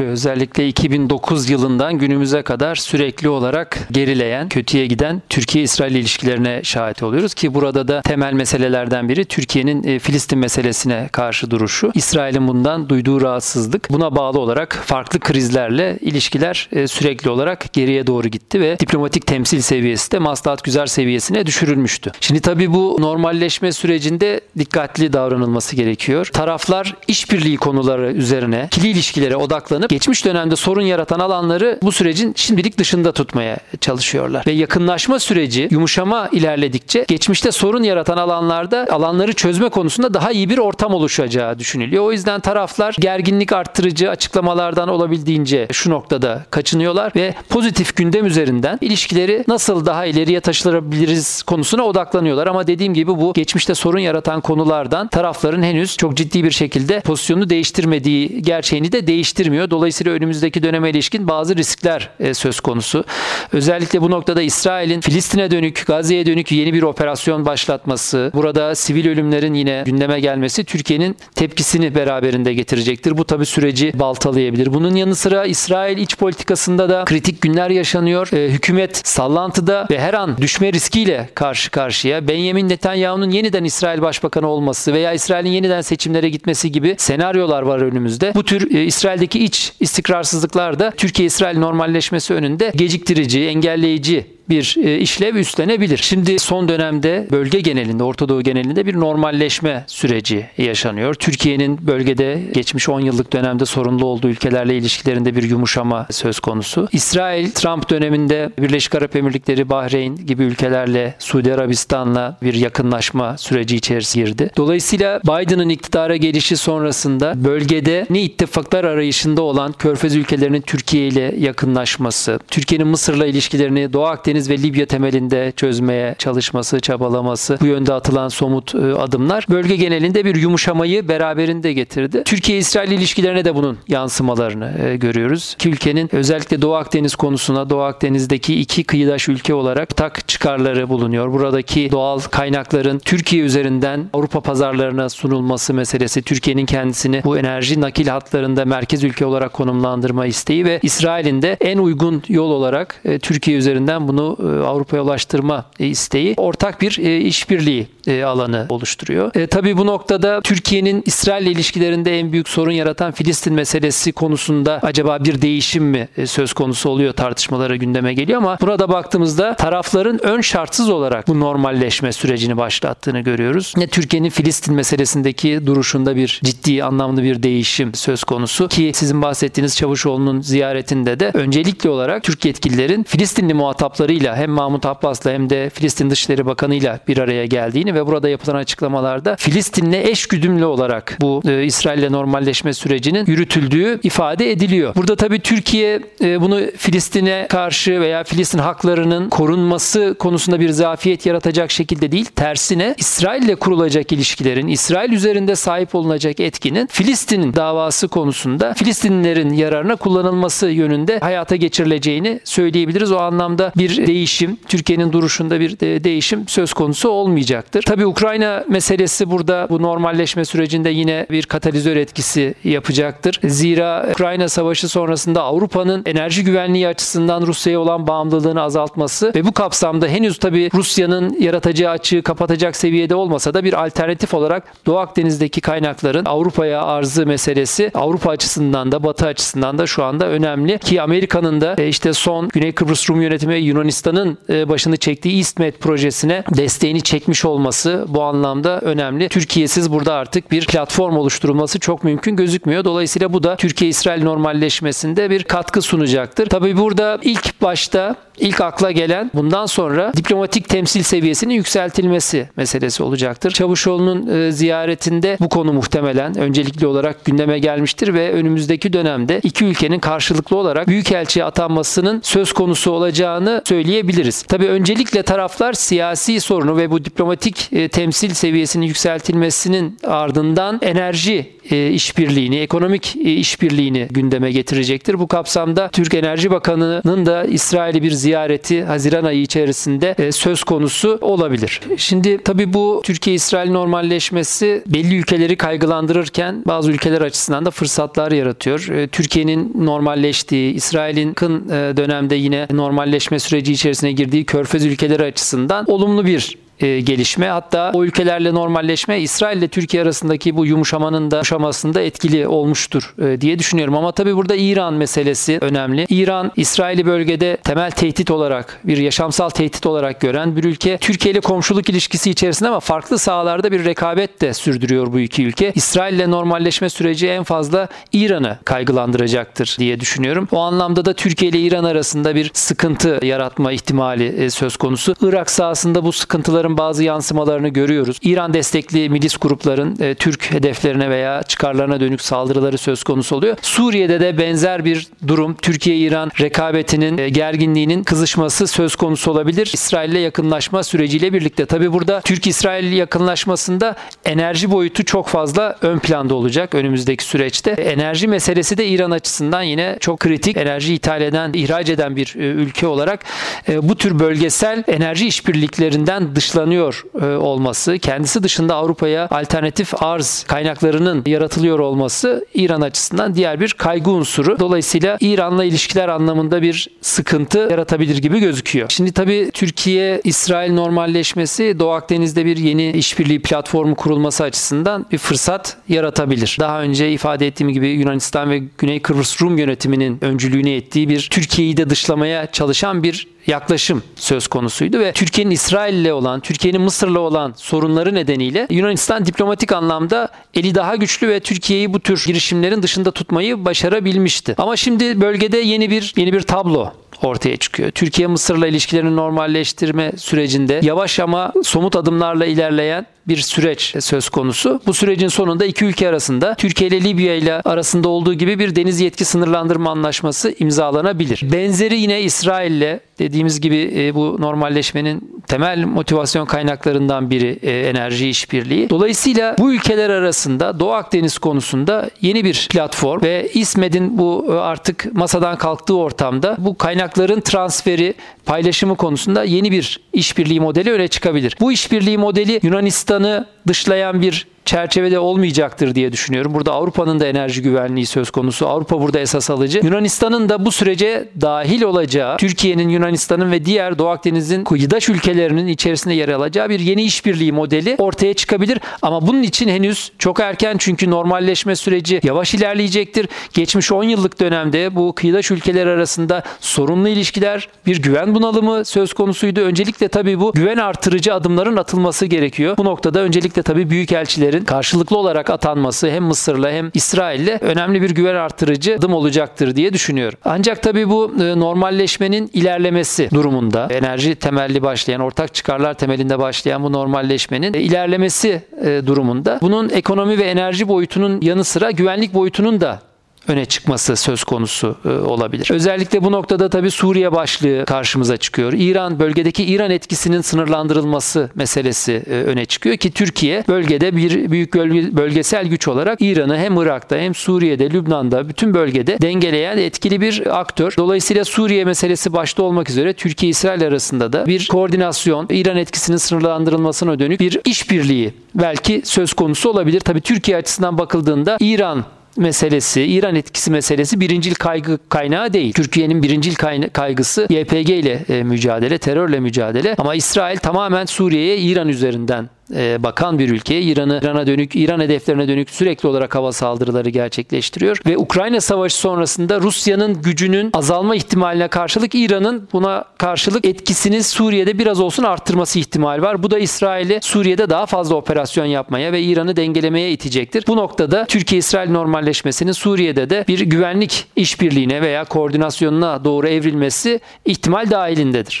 tabii özellikle 2009 yılından günümüze kadar sürekli olarak gerileyen, kötüye giden Türkiye-İsrail ilişkilerine şahit oluyoruz ki burada da temel meselelerden biri Türkiye'nin e, Filistin meselesine karşı duruşu. İsrail'in bundan duyduğu rahatsızlık. Buna bağlı olarak farklı krizlerle ilişkiler e, sürekli olarak geriye doğru gitti ve diplomatik temsil seviyesi de maslahat güzel seviyesine düşürülmüştü. Şimdi tabii bu normalleşme sürecinde dikkatli davranılması gerekiyor. Taraflar işbirliği konuları üzerine, ikili ilişkilere odaklanıp geçmiş dönemde sorun yaratan alanları bu sürecin şimdilik dışında tutmaya çalışıyorlar. Ve yakınlaşma süreci yumuşama ilerledikçe geçmişte sorun yaratan alanlarda alanları çözme konusunda daha iyi bir ortam oluşacağı düşünülüyor. O yüzden taraflar gerginlik arttırıcı açıklamalardan olabildiğince şu noktada kaçınıyorlar ve pozitif gündem üzerinden ilişkileri nasıl daha ileriye taşırabiliriz konusuna odaklanıyorlar. Ama dediğim gibi bu geçmişte sorun yaratan konulardan tarafların henüz çok ciddi bir şekilde pozisyonunu değiştirmediği gerçeğini de değiştirmiyor. Dolayısıyla önümüzdeki döneme ilişkin bazı riskler e, söz konusu. Özellikle bu noktada İsrail'in Filistin'e dönük, Gazze'ye dönük yeni bir operasyon başlatması, burada sivil ölümlerin yine gündeme gelmesi Türkiye'nin tepkisini beraberinde getirecektir. Bu tabi süreci baltalayabilir. Bunun yanı sıra İsrail iç politikasında da kritik günler yaşanıyor. E, hükümet sallantıda ve her an düşme riskiyle karşı karşıya. Benjamin Netanyahu'nun yeniden İsrail Başbakanı olması veya İsrail'in yeniden seçimlere gitmesi gibi senaryolar var önümüzde. Bu tür e, İsrail'deki iç istikrarsızlıklar da Türkiye-İsrail normalleşmesi önünde geciktirici, engelleyici bir e, işlev üstlenebilir. Şimdi son dönemde bölge genelinde, Orta Doğu genelinde bir normalleşme süreci yaşanıyor. Türkiye'nin bölgede geçmiş 10 yıllık dönemde sorumlu olduğu ülkelerle ilişkilerinde bir yumuşama söz konusu. İsrail, Trump döneminde Birleşik Arap Emirlikleri, Bahreyn gibi ülkelerle, Suudi Arabistan'la bir yakınlaşma süreci içerisine girdi. Dolayısıyla Biden'ın iktidara gelişi sonrasında bölgede ne ittifaklar arayışında olan Körfez ülkelerinin Türkiye ile yakınlaşması, Türkiye'nin Mısır'la ilişkilerini Doğu Akdeniz Akdeniz ve Libya temelinde çözmeye çalışması, çabalaması, bu yönde atılan somut e, adımlar bölge genelinde bir yumuşamayı beraberinde getirdi. Türkiye-İsrail ilişkilerine de bunun yansımalarını e, görüyoruz. İki ülkenin özellikle Doğu Akdeniz konusuna Doğu Akdeniz'deki iki kıyıdaş ülke olarak tak çıkarları bulunuyor. Buradaki doğal kaynakların Türkiye üzerinden Avrupa pazarlarına sunulması meselesi, Türkiye'nin kendisini bu enerji nakil hatlarında merkez ülke olarak konumlandırma isteği ve İsrail'in de en uygun yol olarak e, Türkiye üzerinden bunu bunu e, Avrupa'ya ulaştırma e, isteği ortak bir e, işbirliği alanı oluşturuyor. E, tabii bu noktada Türkiye'nin İsrail ilişkilerinde en büyük sorun yaratan Filistin meselesi konusunda acaba bir değişim mi söz konusu oluyor tartışmalara gündeme geliyor ama burada baktığımızda tarafların ön şartsız olarak bu normalleşme sürecini başlattığını görüyoruz. Ne Türkiye'nin Filistin meselesindeki duruşunda bir ciddi anlamlı bir değişim söz konusu ki sizin bahsettiğiniz Çavuşoğlu'nun ziyaretinde de öncelikli olarak Türk yetkililerin Filistinli muhatapları bakanlarıyla hem Mahmut Abbas'la hem de Filistin Dışişleri Bakanı'yla bir araya geldiğini ve burada yapılan açıklamalarda Filistin'le eş güdümlü olarak bu e, İsrail'le normalleşme sürecinin yürütüldüğü ifade ediliyor. Burada tabii Türkiye e, bunu Filistin'e karşı veya Filistin haklarının korunması konusunda bir zafiyet yaratacak şekilde değil, tersine İsrail'le kurulacak ilişkilerin, İsrail üzerinde sahip olunacak etkinin Filistin'in davası konusunda Filistinlilerin yararına kullanılması yönünde hayata geçirileceğini söyleyebiliriz. O anlamda bir değişim, Türkiye'nin duruşunda bir değişim söz konusu olmayacaktır. Tabii Ukrayna meselesi burada bu normalleşme sürecinde yine bir katalizör etkisi yapacaktır. Zira Ukrayna Savaşı sonrasında Avrupa'nın enerji güvenliği açısından Rusya'ya olan bağımlılığını azaltması ve bu kapsamda henüz tabii Rusya'nın yaratacağı açığı kapatacak seviyede olmasa da bir alternatif olarak Doğu Akdeniz'deki kaynakların Avrupa'ya arzı meselesi Avrupa açısından da Batı açısından da şu anda önemli ki Amerika'nın da e, işte son Güney Kıbrıs Rum yönetimi Yunanistan'ın e, başını çektiği İstmed projesine desteğini çekmiş olması bu anlamda önemli. Türkiye'siz burada artık bir platform oluşturulması çok mümkün gözükmüyor. Dolayısıyla bu da Türkiye-İsrail normalleşmesinde bir katkı sunacaktır. Tabii burada ilk başta ilk akla gelen bundan sonra diplomatik temsil seviyesinin yükseltilmesi meselesi olacaktır. Çavuşoğlu'nun e, ziyaretinde bu konu muhtemelen öncelikli olarak gündeme gelmiştir ve önümüzdeki dönemde iki ülkenin karşılıklı olarak büyükelçi atanmasının söz konusu olacağını söyleyebiliriz. Tabi öncelikle taraflar siyasi sorunu ve bu diplomatik e, temsil seviyesinin yükseltilmesinin ardından enerji e, işbirliğini, ekonomik işbirliğini gündeme getirecektir. Bu kapsamda Türk Enerji Bakanı'nın da İsrail'i bir ziyareti Haziran ayı içerisinde e, söz konusu olabilir. Şimdi tabii bu Türkiye-İsrail normalleşmesi belli ülkeleri kaygılandırırken bazı ülkeler açısından da fırsatlar yaratıyor. E, Türkiye'nin normalleştiği, İsrail'in yakın e, dönemde yine normalleşme süreci içerisine girdiği körfez ülkeleri açısından olumlu bir e, gelişme. Hatta o ülkelerle normalleşme İsrail ile Türkiye arasındaki bu yumuşamanın da yumuşamasında etkili olmuştur e, diye düşünüyorum. Ama tabii burada İran meselesi önemli. İran İsrail'i bölgede temel tehdit olarak bir yaşamsal tehdit olarak gören bir ülke. Türkiye ile komşuluk ilişkisi içerisinde ama farklı sahalarda bir rekabet de sürdürüyor bu iki ülke. İsrail ile normalleşme süreci en fazla İran'ı kaygılandıracaktır diye düşünüyorum. O anlamda da Türkiye ile İran arasında bir sıkıntı yaratma ihtimali e, söz konusu. Irak sahasında bu sıkıntıların bunların bazı yansımalarını görüyoruz. İran destekli milis grupların e, Türk hedeflerine veya çıkarlarına dönük saldırıları söz konusu oluyor. Suriye'de de benzer bir durum Türkiye-İran rekabetinin e, gerginliğinin kızışması söz konusu olabilir. İsrail'le yakınlaşma süreciyle birlikte. Tabi burada Türk-İsrail yakınlaşmasında enerji boyutu çok fazla ön planda olacak önümüzdeki süreçte. Enerji meselesi de İran açısından yine çok kritik. Enerji ithal eden, ihraç eden bir e, ülke olarak e, bu tür bölgesel enerji işbirliklerinden dışlanıyor dışlanıyor e, olması, kendisi dışında Avrupa'ya alternatif arz kaynaklarının yaratılıyor olması İran açısından diğer bir kaygı unsuru. Dolayısıyla İran'la ilişkiler anlamında bir sıkıntı yaratabilir gibi gözüküyor. Şimdi tabii Türkiye-İsrail normalleşmesi Doğu Akdeniz'de bir yeni işbirliği platformu kurulması açısından bir fırsat yaratabilir. Daha önce ifade ettiğim gibi Yunanistan ve Güney Kıbrıs Rum yönetiminin öncülüğünü ettiği bir Türkiye'yi de dışlamaya çalışan bir yaklaşım söz konusuydu ve Türkiye'nin İsrail ile olan, Türkiye'nin Mısır'la olan sorunları nedeniyle Yunanistan diplomatik anlamda eli daha güçlü ve Türkiye'yi bu tür girişimlerin dışında tutmayı başarabilmişti. Ama şimdi bölgede yeni bir yeni bir tablo ortaya çıkıyor. Türkiye Mısır'la ilişkilerini normalleştirme sürecinde yavaş ama somut adımlarla ilerleyen bir süreç söz konusu. Bu sürecin sonunda iki ülke arasında Türkiye ile Libya ile arasında olduğu gibi bir deniz yetki sınırlandırma anlaşması imzalanabilir. Benzeri yine İsrail ile dediğimiz gibi e, bu normalleşmenin temel motivasyon kaynaklarından biri e, enerji işbirliği. Dolayısıyla bu ülkeler arasında Doğu Akdeniz konusunda yeni bir platform ve İSMED'in bu e, artık masadan kalktığı ortamda bu kaynakların transferi, paylaşımı konusunda yeni bir işbirliği modeli öne çıkabilir. Bu işbirliği modeli Yunanistan'ı dışlayan bir çerçevede olmayacaktır diye düşünüyorum. Burada Avrupa'nın da enerji güvenliği söz konusu. Avrupa burada esas alıcı. Yunanistan'ın da bu sürece dahil olacağı, Türkiye'nin, Yunanistan'ın ve diğer Doğu Akdeniz'in kıyıdaş ülkelerinin içerisinde yer alacağı bir yeni işbirliği modeli ortaya çıkabilir. Ama bunun için henüz çok erken çünkü normalleşme süreci yavaş ilerleyecektir. Geçmiş 10 yıllık dönemde bu kıyıdaş ülkeler arasında sorunlu ilişkiler, bir güven bunalımı söz konusuydu. Öncelikle tabii bu güven artırıcı adımların atılması gerekiyor. Bu noktada öncelikle tabii büyük elçilerin karşılıklı olarak atanması hem Mısır'la hem İsrail'le önemli bir güven artırıcı adım olacaktır diye düşünüyorum. Ancak tabii bu e, normalleşmenin ilerlemesi durumunda enerji temelli başlayan, ortak çıkarlar temelinde başlayan bu normalleşmenin e, ilerlemesi e, durumunda bunun ekonomi ve enerji boyutunun yanı sıra güvenlik boyutunun da öne çıkması söz konusu e, olabilir. Özellikle bu noktada tabii Suriye başlığı karşımıza çıkıyor. İran bölgedeki İran etkisinin sınırlandırılması meselesi e, öne çıkıyor ki Türkiye bölgede bir büyük bölgesel güç olarak İran'ı hem Irak'ta hem Suriye'de, Lübnan'da bütün bölgede dengeleyen etkili bir aktör. Dolayısıyla Suriye meselesi başta olmak üzere Türkiye-İsrail arasında da bir koordinasyon, İran etkisinin sınırlandırılmasına dönük bir işbirliği belki söz konusu olabilir. Tabii Türkiye açısından bakıldığında İran meselesi, İran etkisi meselesi birincil kaygı kaynağı değil. Türkiye'nin birincil kaygısı YPG ile e, mücadele, terörle mücadele. Ama İsrail tamamen Suriye'ye İran üzerinden e, bakan bir ülke. İran'ı İran'a dönük, İran hedeflerine dönük sürekli olarak hava saldırıları gerçekleştiriyor ve Ukrayna Savaşı sonrasında Rusya'nın gücünün azalma ihtimaline karşılık İran'ın buna karşılık etkisini Suriye'de biraz olsun arttırması ihtimal var. Bu da İsrail'i Suriye'de daha fazla operasyon yapmaya ve İran'ı dengelemeye itecektir. Bu noktada Türkiye-İsrail normalleşmesinin Suriye'de de bir güvenlik işbirliğine veya koordinasyonuna doğru evrilmesi ihtimal dahilindedir.